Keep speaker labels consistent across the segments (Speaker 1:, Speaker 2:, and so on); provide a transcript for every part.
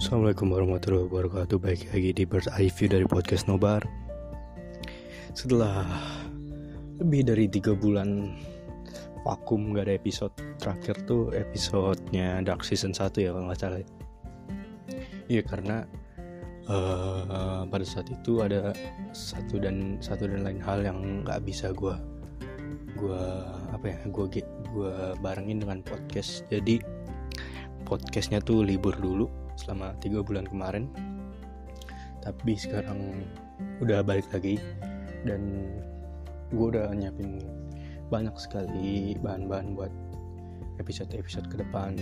Speaker 1: Assalamualaikum warahmatullahi wabarakatuh. Baik lagi di Bird Eye View dari Podcast Nobar. Setelah lebih dari tiga bulan vakum gak ada episode Terakhir tuh episodenya Dark Season 1 ya kalau nggak salah Iya karena uh, pada saat itu ada satu dan satu dan lain hal yang nggak bisa gue gue apa ya gue gue barengin dengan podcast. Jadi podcastnya tuh libur dulu selama tiga bulan kemarin. Tapi sekarang udah balik lagi. Dan gue udah nyiapin banyak sekali bahan-bahan buat episode-episode ke depan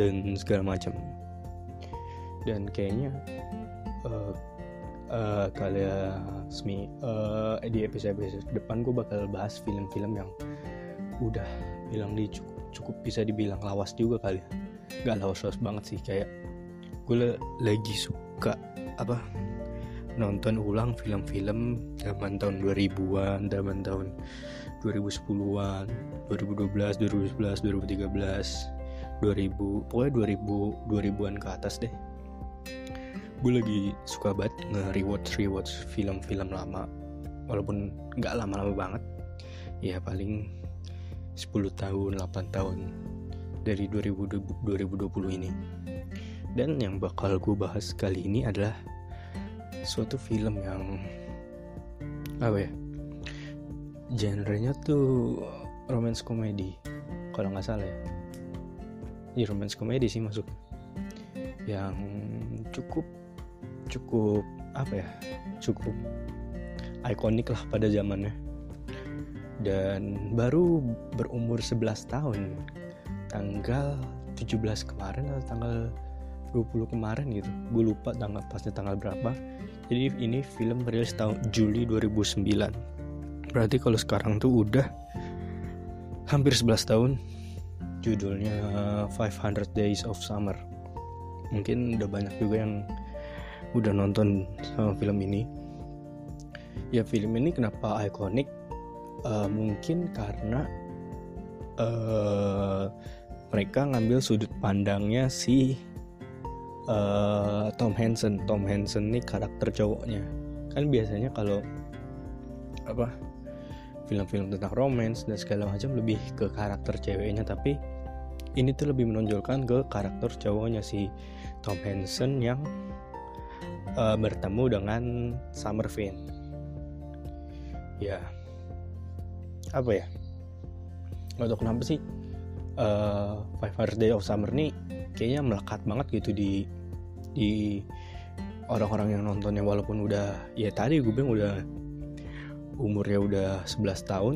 Speaker 1: dan segala macam. Dan kayaknya uh, uh, kalian semi uh, di episode-episode depan gue bakal bahas film-film yang udah bilang di cukup, cukup bisa dibilang lawas juga kali ya. Gak lawas-lawas banget sih kayak gue lagi suka apa nonton ulang film-film zaman tahun 2000-an, zaman tahun 2010-an, 2012, 2011, 2013, 2000, pokoknya 2000 2000-an ke atas deh. Gue lagi suka banget nge-rewatch rewatch film-film lama walaupun nggak lama-lama banget. Ya paling 10 tahun, 8 tahun dari 2020, 2020 ini. Dan yang bakal gue bahas kali ini adalah suatu film yang apa ya? Genrenya tuh romance komedi kalau nggak salah ya. Iya romance komedi sih masuk. Yang cukup cukup apa ya? Cukup ikonik lah pada zamannya. Dan baru berumur 11 tahun. Tanggal 17 kemarin atau tanggal 20 kemarin gitu. Gue lupa tanggal pasti tanggal berapa. Jadi ini film rilis tahun Juli 2009 berarti kalau sekarang tuh udah hampir 11 tahun. Judulnya 500 Days of Summer. Mungkin udah banyak juga yang udah nonton sama film ini. Ya film ini kenapa ikonik? Uh, mungkin karena uh, mereka ngambil sudut pandangnya si uh, Tom Hansen. Tom Hansen nih karakter cowoknya. Kan biasanya kalau apa film-film tentang romance dan segala macam lebih ke karakter ceweknya. Tapi ini tuh lebih menonjolkan ke karakter cowoknya si Tom Hansen yang uh, bertemu dengan Summer Finn. Ya. Apa ya? Tahu kenapa sih uh, Five Hundred Days of Summer nih kayaknya melekat banget gitu di di orang-orang yang nontonnya. Walaupun udah ya tadi gue bilang udah umurnya udah 11 tahun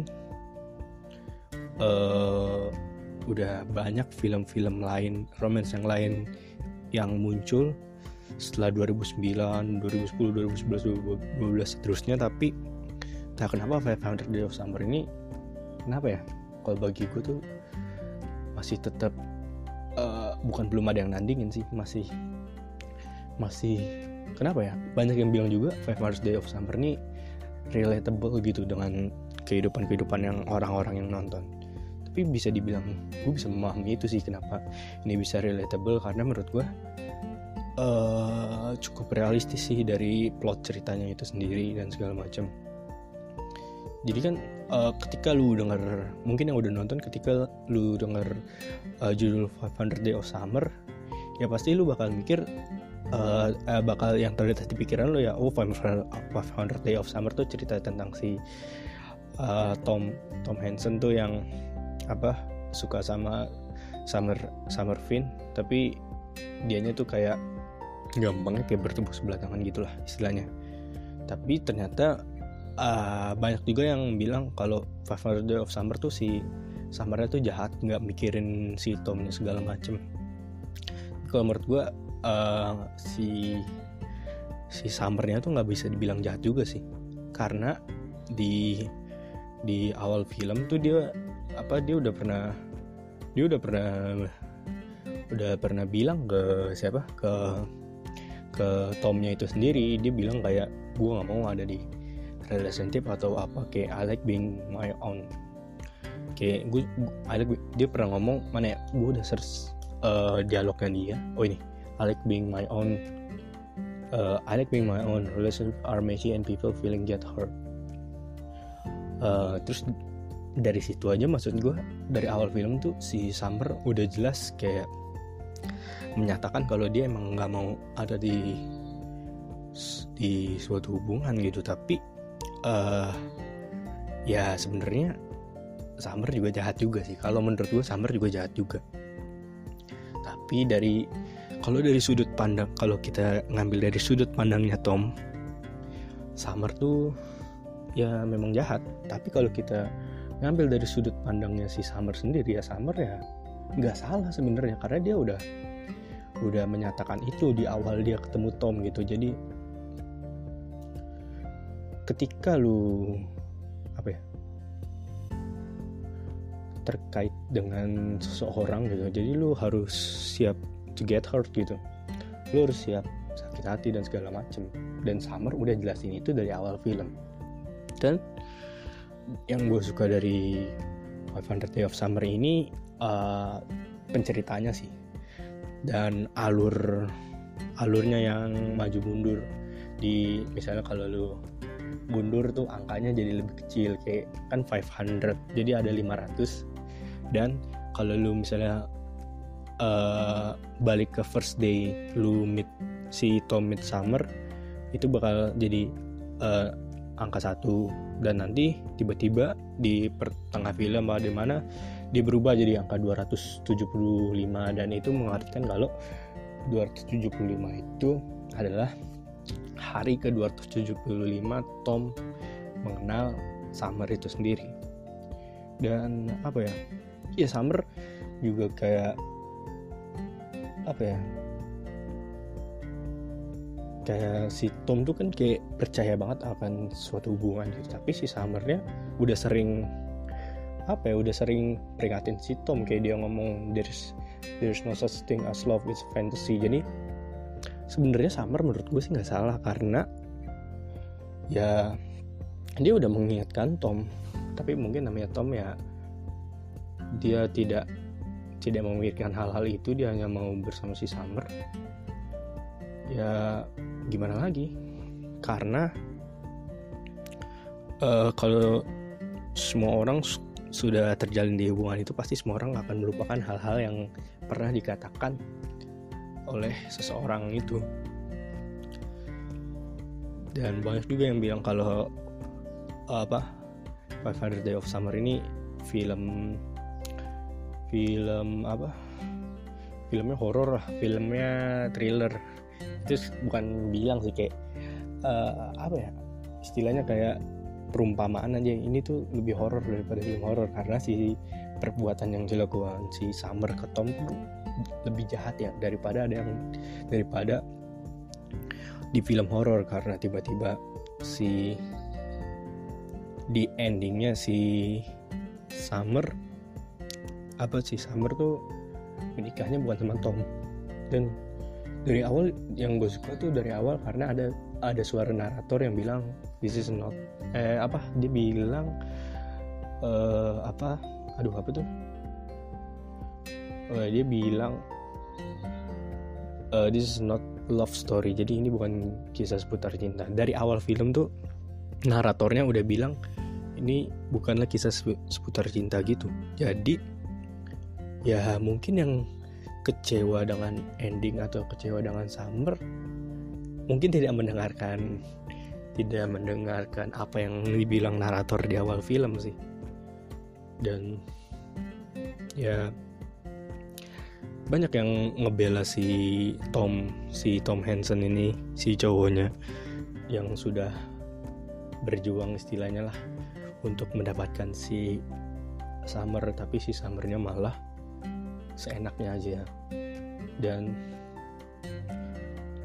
Speaker 1: uh, udah banyak film-film lain romance yang lain yang muncul setelah 2009, 2010, 2011, 2012 seterusnya. Tapi tak kenapa 500 Days of Summer ini kenapa ya? Kalau bagi gue tuh masih tetap uh, bukan belum ada yang nandingin sih masih masih kenapa ya banyak yang bilang juga Five Hours Day of Summer ini relatable gitu dengan kehidupan-kehidupan yang orang-orang yang nonton. Tapi bisa dibilang gue bisa memahami itu sih kenapa ini bisa relatable karena menurut gue uh, cukup realistis sih dari plot ceritanya itu sendiri dan segala macam jadi kan uh, ketika lu denger mungkin yang udah nonton ketika lu denger uh, judul 500 Day of Summer ya pasti lu bakal mikir uh, uh, bakal yang terlintas di pikiran lu ya oh 500 Day of Summer tuh cerita tentang si uh, Tom Tom Hansen tuh yang apa suka sama Summer Summer Finn tapi dianya tuh kayak gampangnya kayak bertepuk sebelah tangan gitulah istilahnya. Tapi ternyata uh, banyak juga yang bilang kalau Five Day of Summer tuh si Summernya tuh jahat nggak mikirin si Tomnya segala macem. Kalau menurut gue uh, si si Summernya tuh nggak bisa dibilang jahat juga sih. Karena di di awal film tuh dia apa dia udah pernah dia udah pernah udah pernah bilang ke siapa? Ke ke Tomnya itu sendiri. Dia bilang kayak gue nggak mau ada di relationship atau apa kayak I like being my own. Kayak gue I like dia pernah ngomong mana ya gue udah search uh, dialognya dia. Oh ini I like being my own uh, I like being my own relationship are messy and people feeling get hurt. Uh, terus dari situ aja maksud gue dari awal film tuh si Summer udah jelas kayak menyatakan kalau dia emang nggak mau ada di di suatu hubungan gitu. Tapi uh, ya sebenarnya Summer juga jahat juga sih. Kalau menurut gue Summer juga jahat juga. Tapi dari kalau dari sudut pandang kalau kita ngambil dari sudut pandangnya Tom Summer tuh ya memang jahat. Tapi kalau kita ngambil dari sudut pandangnya si Summer sendiri ya Summer ya nggak salah sebenarnya. Karena dia udah udah menyatakan itu di awal dia ketemu Tom gitu. Jadi ketika lu apa ya terkait dengan seseorang gitu jadi lu harus siap to get hurt gitu. Lu harus siap sakit hati dan segala macem. Dan Summer udah jelasin itu dari awal film. Dan yang gue suka dari 500 Day of Summer ini uh, penceritanya sih. Dan alur alurnya yang maju mundur. Di misalnya kalau lu mundur tuh angkanya jadi lebih kecil kayak kan 500 jadi ada 500 dan kalau lu misalnya uh, balik ke first day lu meet si Tom Midsummer itu bakal jadi uh, angka satu. Dan nanti tiba-tiba di pertengah film di mana dia berubah jadi angka 275 dan itu mengartikan kalau 275 itu adalah hari ke 275 Tom mengenal Summer itu sendiri. Dan apa ya? Ya Summer juga kayak apa ya? Kayak si Tom tuh kan kayak percaya banget akan suatu hubungan gitu. Tapi si Summernya udah sering apa ya udah sering peringatin si Tom. Kayak dia ngomong there's there's no such thing as love it's fantasy. Jadi sebenarnya Summer menurut gue sih nggak salah karena ya dia udah mengingatkan Tom. Tapi mungkin namanya Tom ya dia tidak tidak memikirkan hal-hal itu dia hanya mau bersama si Summer. Ya gimana lagi? Karena uh, kalau semua orang sudah terjalin di hubungan itu pasti semua orang akan melupakan hal-hal yang pernah dikatakan oleh seseorang itu. Dan banyak juga yang bilang kalau apa Five Hundred Day of Summer ini film film apa? Filmnya horor lah filmnya thriller. Itu bukan bilang sih kayak uh, apa ya istilahnya kayak perumpamaan aja. Ini tuh lebih horor daripada film horor karena si perbuatan yang dilakukan si Summer ke Tom lebih jahat ya daripada ada yang daripada di film horor. Karena tiba-tiba si di endingnya si Summer apa sih Summer tuh menikahnya bukan sama Tom. Dan dari awal yang gue suka tuh dari awal karena ada ada suara narator yang bilang this is not eh apa dia bilang uh, apa aduh apa tuh? Uh, dia bilang uh, this is not love story. Jadi ini bukan kisah seputar cinta. Dari awal film tuh naratornya udah bilang ini bukanlah kisah seputar cinta gitu. Jadi ya mungkin yang kecewa dengan ending atau kecewa dengan Summer mungkin tidak mendengarkan tidak mendengarkan apa yang dibilang narator di awal film sih dan ya banyak yang ngebela si Tom si Tom Hansen ini si cowoknya yang sudah berjuang istilahnya lah untuk mendapatkan si Summer. Tapi si Summernya malah seenaknya aja. Dan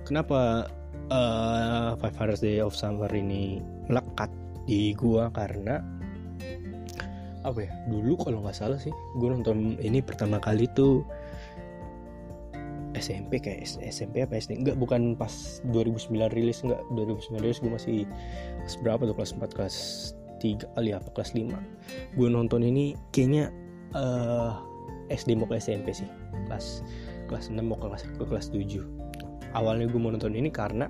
Speaker 1: kenapa uh, Five Hundred Day of Summer ini melekat di gua? Karena apa ya dulu kalau nggak salah sih gua nonton ini pertama kali tuh SMP kayak SMP apa SD enggak bukan pas 2009 rilis enggak 2009 rilis gue masih kelas berapa tuh kelas 4 kelas 3 kali apa kelas 5 gue nonton ini kayaknya uh, SD mau ke SMP sih kelas kelas 6 mau ke kelas ke kelas 7 awalnya gue mau nonton ini karena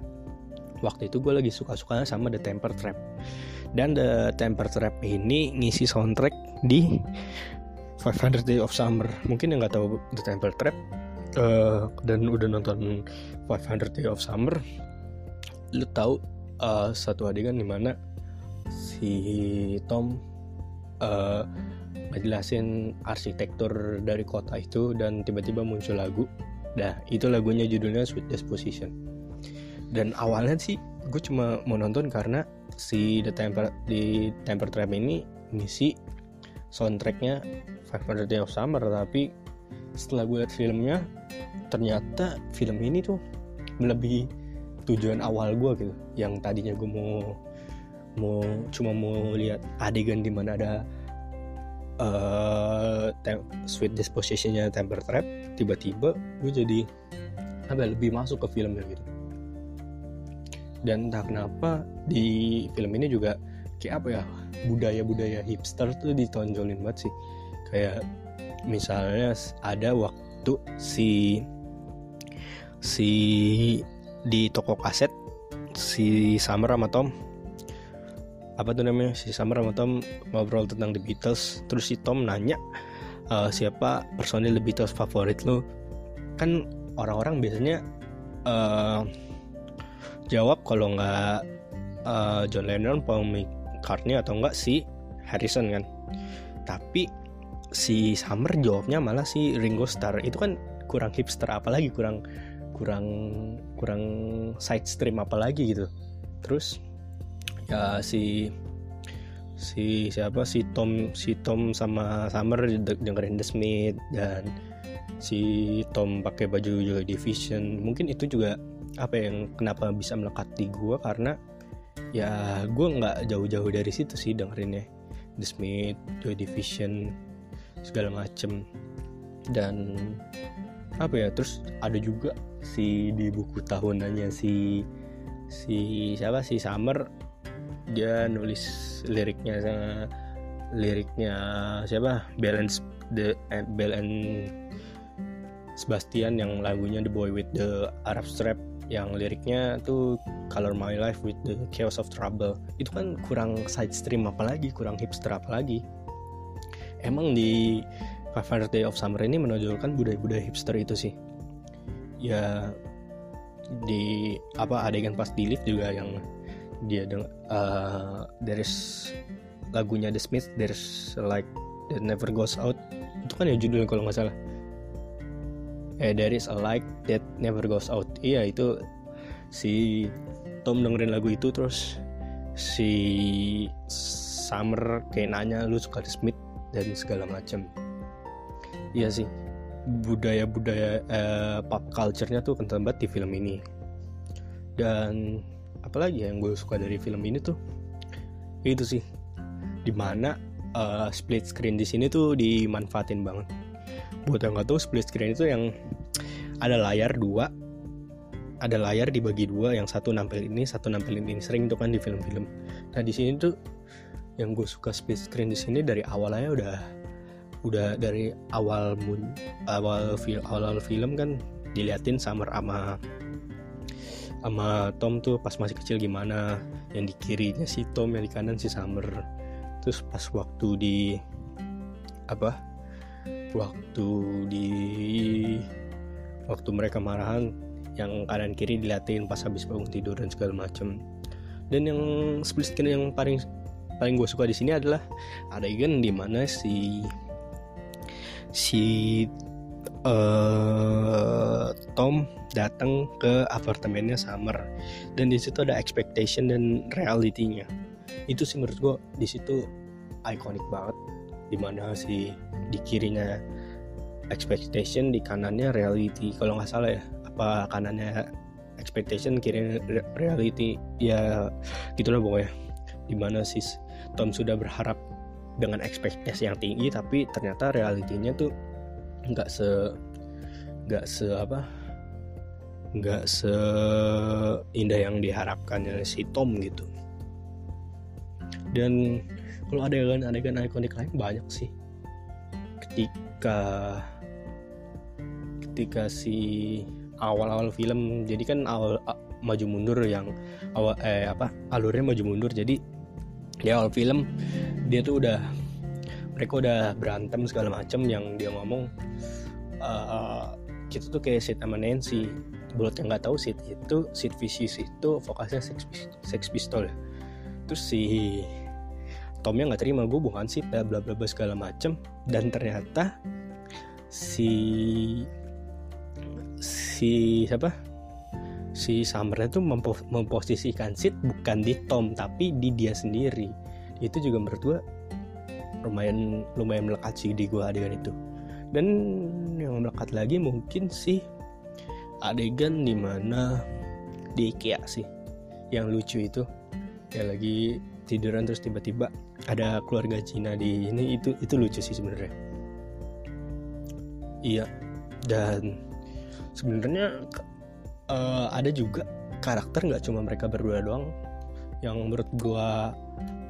Speaker 1: waktu itu gue lagi suka-sukanya sama The Temper Trap dan The Temper Trap ini ngisi soundtrack di 500 Days of Summer. Mungkin yang nggak tahu The Temper Trap uh, dan udah nonton 500 Days of Summer lu tahu uh, satu adegan di mana si Tom uh, ngejelasin arsitektur dari kota itu dan tiba-tiba muncul lagu. Nah itu lagunya judulnya Sweet Disposition Dan awalnya sih gue cuma mau nonton karena si The Temper di Temper Trap ini ngisi soundtracknya 500 Days of Summer tapi setelah gue liat filmnya ternyata film ini tuh melebihi tujuan awal gue gitu. Yang tadinya gue mau mau cuma mau lihat adegan di mana ada uh, sweet dispositionnya temper trap tiba-tiba gue jadi apa lebih masuk ke filmnya gitu dan entah kenapa di film ini juga kayak apa ya budaya-budaya hipster tuh ditonjolin banget sih. Kayak misalnya ada waktu si si di toko kaset si Summer sama Tom apa tuh namanya si Summer sama Tom ngobrol tentang The Beatles terus si Tom nanya uh, siapa personil The Beatles favorit lo kan orang-orang biasanya uh, jawab kalau nggak uh, John Lennon, Paul McCartney atau enggak si Harrison kan. Tapi si Summer jawabnya malah si Ringo Starr. Itu kan kurang hipster apalagi kurang kurang kurang side stream apalagi gitu. Terus ya si si siapa? Si Tom si Tom sama Summer dengerin The Smith dan si Tom pakai baju juga Division. Mungkin itu juga apa yang kenapa bisa melekat di gue karena ya gue nggak jauh-jauh dari situ sih dengerinnya. The Smith, Joy Division segala macem. Dan apa ya terus ada juga si di buku tahunannya si si siapa? Si Summer. Dia nulis liriknya liriknya siapa? Balance the and Sebastian yang lagunya The Boy with the Arab Strap yang liriknya tuh Color My Life with the Chaos of Trouble. Itu kan kurang side stream apalagi kurang hipster apalagi. Emang di Five Day of Summer ini menonjolkan budaya-budaya hipster itu sih. Ya di apa adegan pas di lift juga yang dia deng uh, there's lagunya The Smith there's like that never goes out. Itu kan ya judulnya kalau nggak salah eh there is a light that never goes out. Iya itu si Tom dengerin lagu itu terus si Summer kayak nanya lu suka The Smith? dan segala macam iya sih. Budaya-budaya uh, pop culture-nya tuh kental banget di film ini. Dan apalagi yang gue suka dari film ini tuh itu sih. Di mana uh, split screen di sini tuh dimanfaatin banget buat yang nggak tahu split screen itu yang ada layar dua ada layar dibagi dua yang satu nampil ini satu nampil ini. Sering tuh kan di film-film. Nah di sini tuh yang gue suka split screen di sini dari awalnya udah udah dari awal awal film awal film kan diliatin Summer sama sama Tom tuh pas masih kecil gimana yang di kirinya si Tom yang di kanan si Summer. Terus pas waktu di apa waktu di waktu mereka marahan yang kanan kiri diliatin pas habis bangun tidur dan segala macem. Dan yang split screen yang paling paling gue suka di sini adalah adegan di mana si si uh, Tom datang ke apartemennya Summer. Dan di situ ada expectation dan realitinya itu sih menurut gue di situ ikonik banget di mana si di kirinya expectation di kanannya reality. Kalau nggak salah ya apa kanannya expectation kiri reality. Ya gitulah pokoknya. Di mana si Tom sudah berharap dengan ekspektasi yang tinggi tapi ternyata realitinya tuh nggak se nggak se apa nggak seindah yang diharapkan si Tom gitu. Dan kalau adegan-adegan ikonik lain banyak sih. Ketika ketika si awal-awal film jadi kan awal a- maju mundur yang awal eh apa alurnya maju mundur. Jadi di awal film dia tuh udah mereka udah berantem segala macem yang dia ngomong. Eh, kita tuh kayak Sid sama Nancy. Buat yang nggak tahu Sid itu Sid Vicious itu vokasnya Sex, Sex Pistol terus si Tomnya nggak terima gue bukan Sid bla bla bla segala macem. Dan ternyata si si siapa? Si Summer mempo- memposisikan Sid bukan di Tom tapi di dia sendiri. Itu juga menurut gue lumayan lumayan melekat sih di gue adegan itu. Dan yang melekat lagi mungkin sih adegan di mana di IKEA sih. Yang lucu itu ya lagi tiduran terus tiba-tiba ada keluarga Cina di ini itu itu lucu sih sebenarnya. Iya dan sebenarnya eh, ada juga karakter nggak cuma mereka berdua doang. Yang menurut gua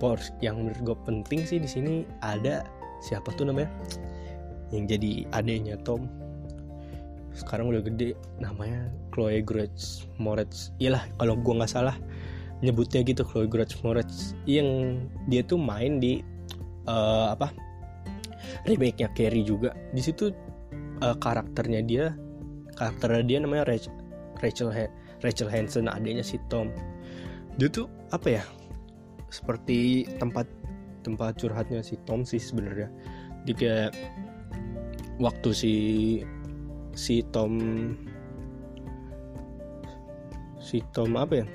Speaker 1: pors yang menurut gua penting sih di sini ada siapa tuh namanya? Yang jadi adeknya Tom. Sekarang udah gede namanya Chloe Grace Moretz. Iyalah kalau gua nggak salah nyebutnya gitu Chloe Grace Moretz. Yang dia tuh main di eh, apa remake-nya Carrie juga. Di situ eh, karakternya dia karakternya dia namanya Rachel Rachel, Rachel Hansen adanya si Tom. Dia tuh apa ya seperti tempat tempat curhatnya si Tom sih sebenarnya. Dia kayak waktu si si Tom si Tom apa ya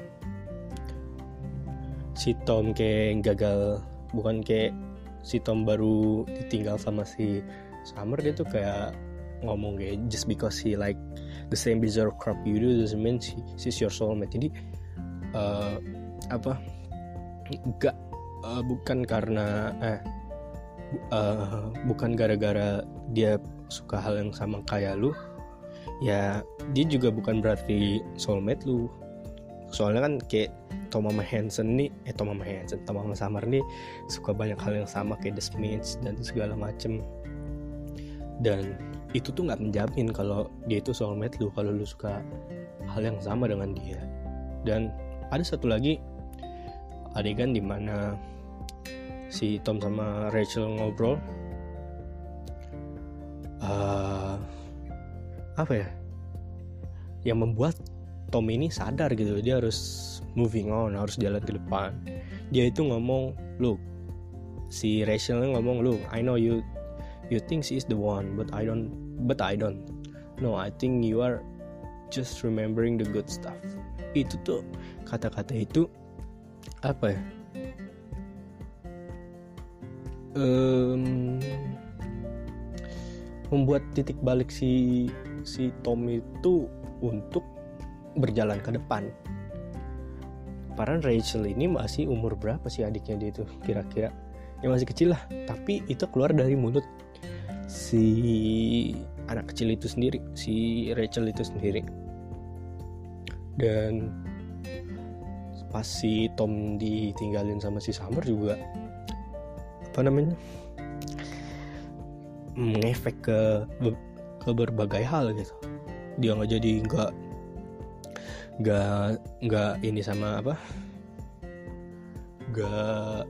Speaker 1: si Tom kayak gagal bukan kayak si Tom baru ditinggal sama si Summer dia tuh kayak ngomong kayak just because he like the same bizarre crap you do doesn't mean she, she's your soulmate. Jadi eh, apa enggak eh, bukan karena eh eh, bukan gara-gara dia suka hal yang sama kayak lu ya dia juga bukan berarti soulmate lu. Soalnya kan kayak Sama Hansen nih eh sama Hansen sama Summer nih suka banyak hal yang sama kayak The Smiths dan segala macem. Dan itu tuh nggak menjamin kalau dia itu soulmate lu kalau lu suka hal yang sama dengan dia. Dan ada satu lagi adegan di mana si Tom sama Rachel ngobrol. Eh, apa ya? Yang membuat Tom ini sadar gitu dia harus moving on harus jalan ke depan. Dia itu ngomong look si Rachel ngomong look I know you you think she is the one but I don't but I don't. No I think you are just remembering the good stuff. Itu tuh kata-kata itu apa ya? Em, membuat titik balik si si Tom itu untuk berjalan ke depan. Padahal Rachel ini masih umur berapa sih adiknya dia itu kira-kira? Ya masih kecil lah tapi itu keluar dari mulut si anak kecil itu sendiri si Rachel itu sendiri. Dan pas si Tom ditinggalin sama si Summer juga apa namanya ngefek ke ke berbagai hal gitu. Dia nggak jadi nggak nggak nggak ini sama apa? Nggak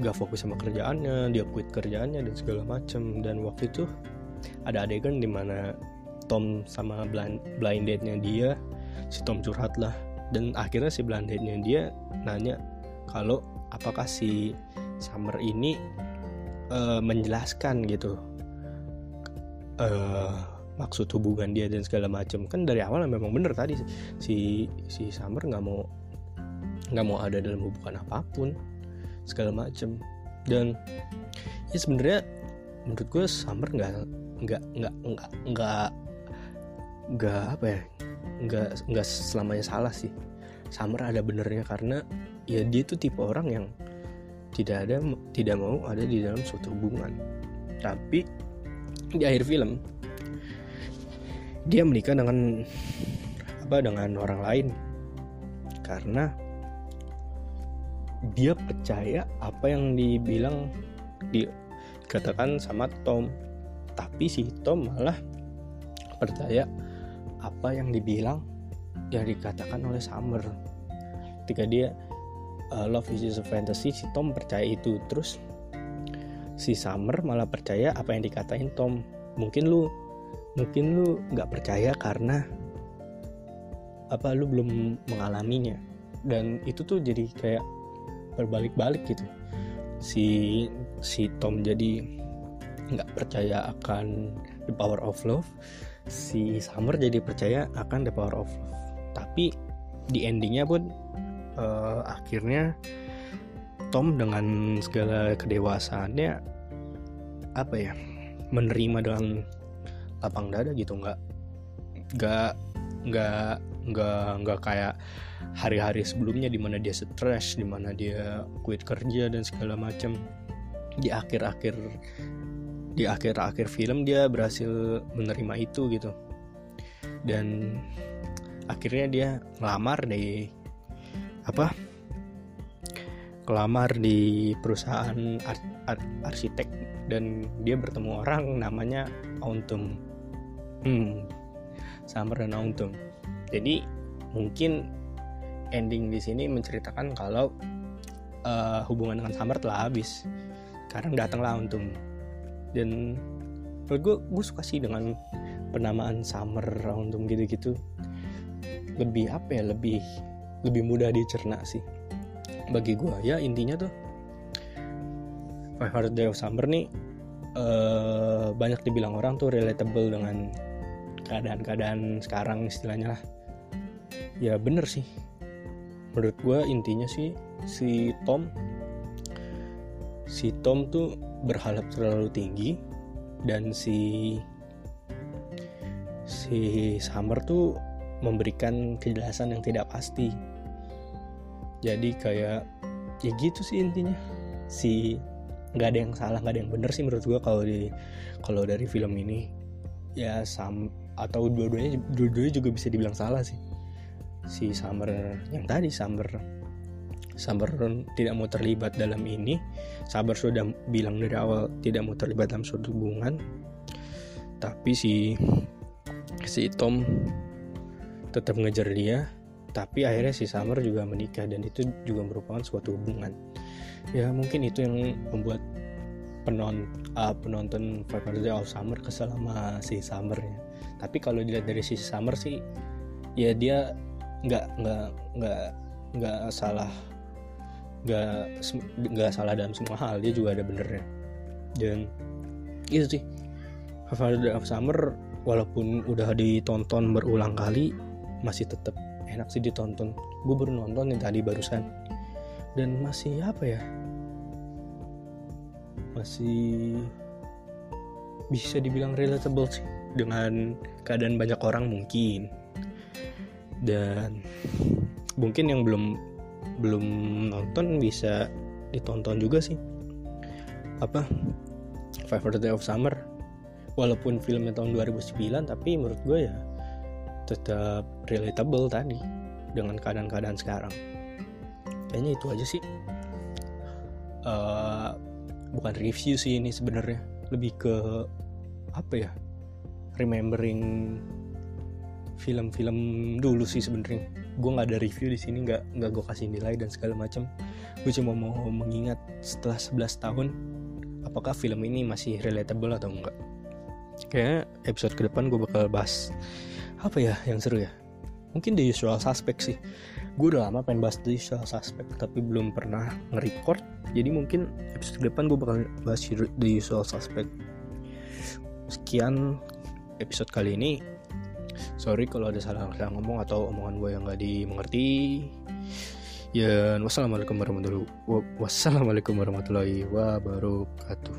Speaker 1: nggak fokus sama kerjaannya dia quit kerjaannya dan segala macem. Dan waktu itu ada adegan di mana Tom sama blind, blind date-nya dia si Tom curhat lah. Dan akhirnya si blind date-nya dia nanya kalau apakah si Summer ini eh, menjelaskan gitu. Eh maksud hubungan dia dan segala macam kan dari awal memang bener tadi si si Summer nggak mau nggak mau ada dalam hubungan apa pun segala macam dan ya sebenarnya menurut gue Summer nggak nggak nggak nggak nggak nggak apa ya nggak nggak selamanya salah sih. Summer ada benernya karena ya dia tuh tipe orang yang tidak ada tidak mau ada di dalam suatu hubungan. Tapi di akhir film dia menikah dengan apa dengan orang lain. Karena dia percaya apa yang dibilang dikatakan sama Tom. Tapi si Tom malah percaya apa yang dibilang yang dikatakan oleh Summer. Ketika dia uh, love is just a fantasy si Tom percaya itu. Terus si Summer malah percaya apa yang dikatain Tom. Mungkin lu mungkin lu nggak percaya karena apa lu belum mengalaminya. Dan itu tuh jadi kayak berbalik-balik gitu. Si si Tom jadi nggak percaya akan the power of love. Si Summer jadi percaya akan the power of love. Tapi di endingnya pun uh, akhirnya Tom dengan segala kedewasaannya apa ya menerima dengan lapang dada gitu nggak nggak nggak nggak nggak kayak hari-hari sebelumnya di mana dia stres di mana dia quit kerja dan segala macam di akhir-akhir di akhir-akhir film dia berhasil menerima itu gitu. Dan akhirnya dia ngelamar di apa kelamar di perusahaan ar ar arsitek. Dan dia bertemu orang namanya Auntum hmm. Summer dan Auntum jadi mungkin ending di sini menceritakan kalau uh, hubungan dengan Summer telah habis. Sekarang datanglah Auntum dan menurut gue gue suka sih dengan penamaan Summer Auntum gitu-gitu. Lebih apa ya lebih lebih mudah dicerna sih. Bagi gue ya intinya tuh Five Hundred Day of Summer nih uh, banyak dibilang orang tuh relatable dengan keadaan-keadaan sekarang istilahnya lah. Ya bener sih. Menurut gue intinya sih si Tom si Tom tuh berharap terlalu tinggi dan si si Summer tuh memberikan kejelasan yang tidak pasti. Jadi kayak ya gitu sih intinya. Si nggak ada yang salah nggak ada yang bener sih menurut gue kalau di kalau dari film ini. Ya sam atau dua-duanya dua-duanya juga bisa dibilang salah sih. Si Summer yang tadi Summer Summer tidak mau terlibat dalam ini. Sabar sudah bilang dari awal tidak mau terlibat dalam suatu hubungan. Tapi si si Tom tetap ngejar dia. Tapi akhirnya si Summer juga menikah dan itu juga merupakan suatu hubungan. Ya mungkin itu yang membuat penon uh, penonton Five Days of Summer kesel sama si Summernya tapi kalau dilihat dari sisi Summer sih ya dia nggak nggak nggak nggak salah nggak nggak salah dalam semua hal dia juga ada benernya. Dan itu sih Days of Summer walaupun udah ditonton berulang kali masih tetap enak sih ditonton. Gue baru nonton yang tadi barusan. Dan masih apa ya? Masih bisa dibilang relatable sih dengan keadaan banyak orang mungkin. Dan mungkin yang belum belum nonton bisa ditonton juga sih. Apa? Five Days of Summer. Walaupun filmnya tahun 2009 tapi menurut gue ya tetap relatable tadi dengan keadaan-keadaan sekarang. Kayaknya itu aja sih. Uh, bukan review sih ini sebenarnya. Lebih ke apa ya remembering film-film dulu sih sebenarnya. Gue nggak ada review di sini nggak nggak gue kasih nilai dan segala macam gue cuma mau mengingat setelah 11 tahun apakah film ini masih relatable atau enggak kayaknya episode ke depan gue bakal bahas apa ya yang seru ya? Mungkin The Usual Suspect sih. Gue udah lama pengen bahas The Usual Suspect tapi belum pernah nge-record. Jadi mungkin episode depan gue bakal bahas The Usual Suspect. Sekian episode kali ini. Sorry kalau ada salah-salah ngomong atau omongan gue yang gak dimengerti. Ya wassalamualaikum warahmatullahi wassalamualaikum warahmatullahi wabarakatuh.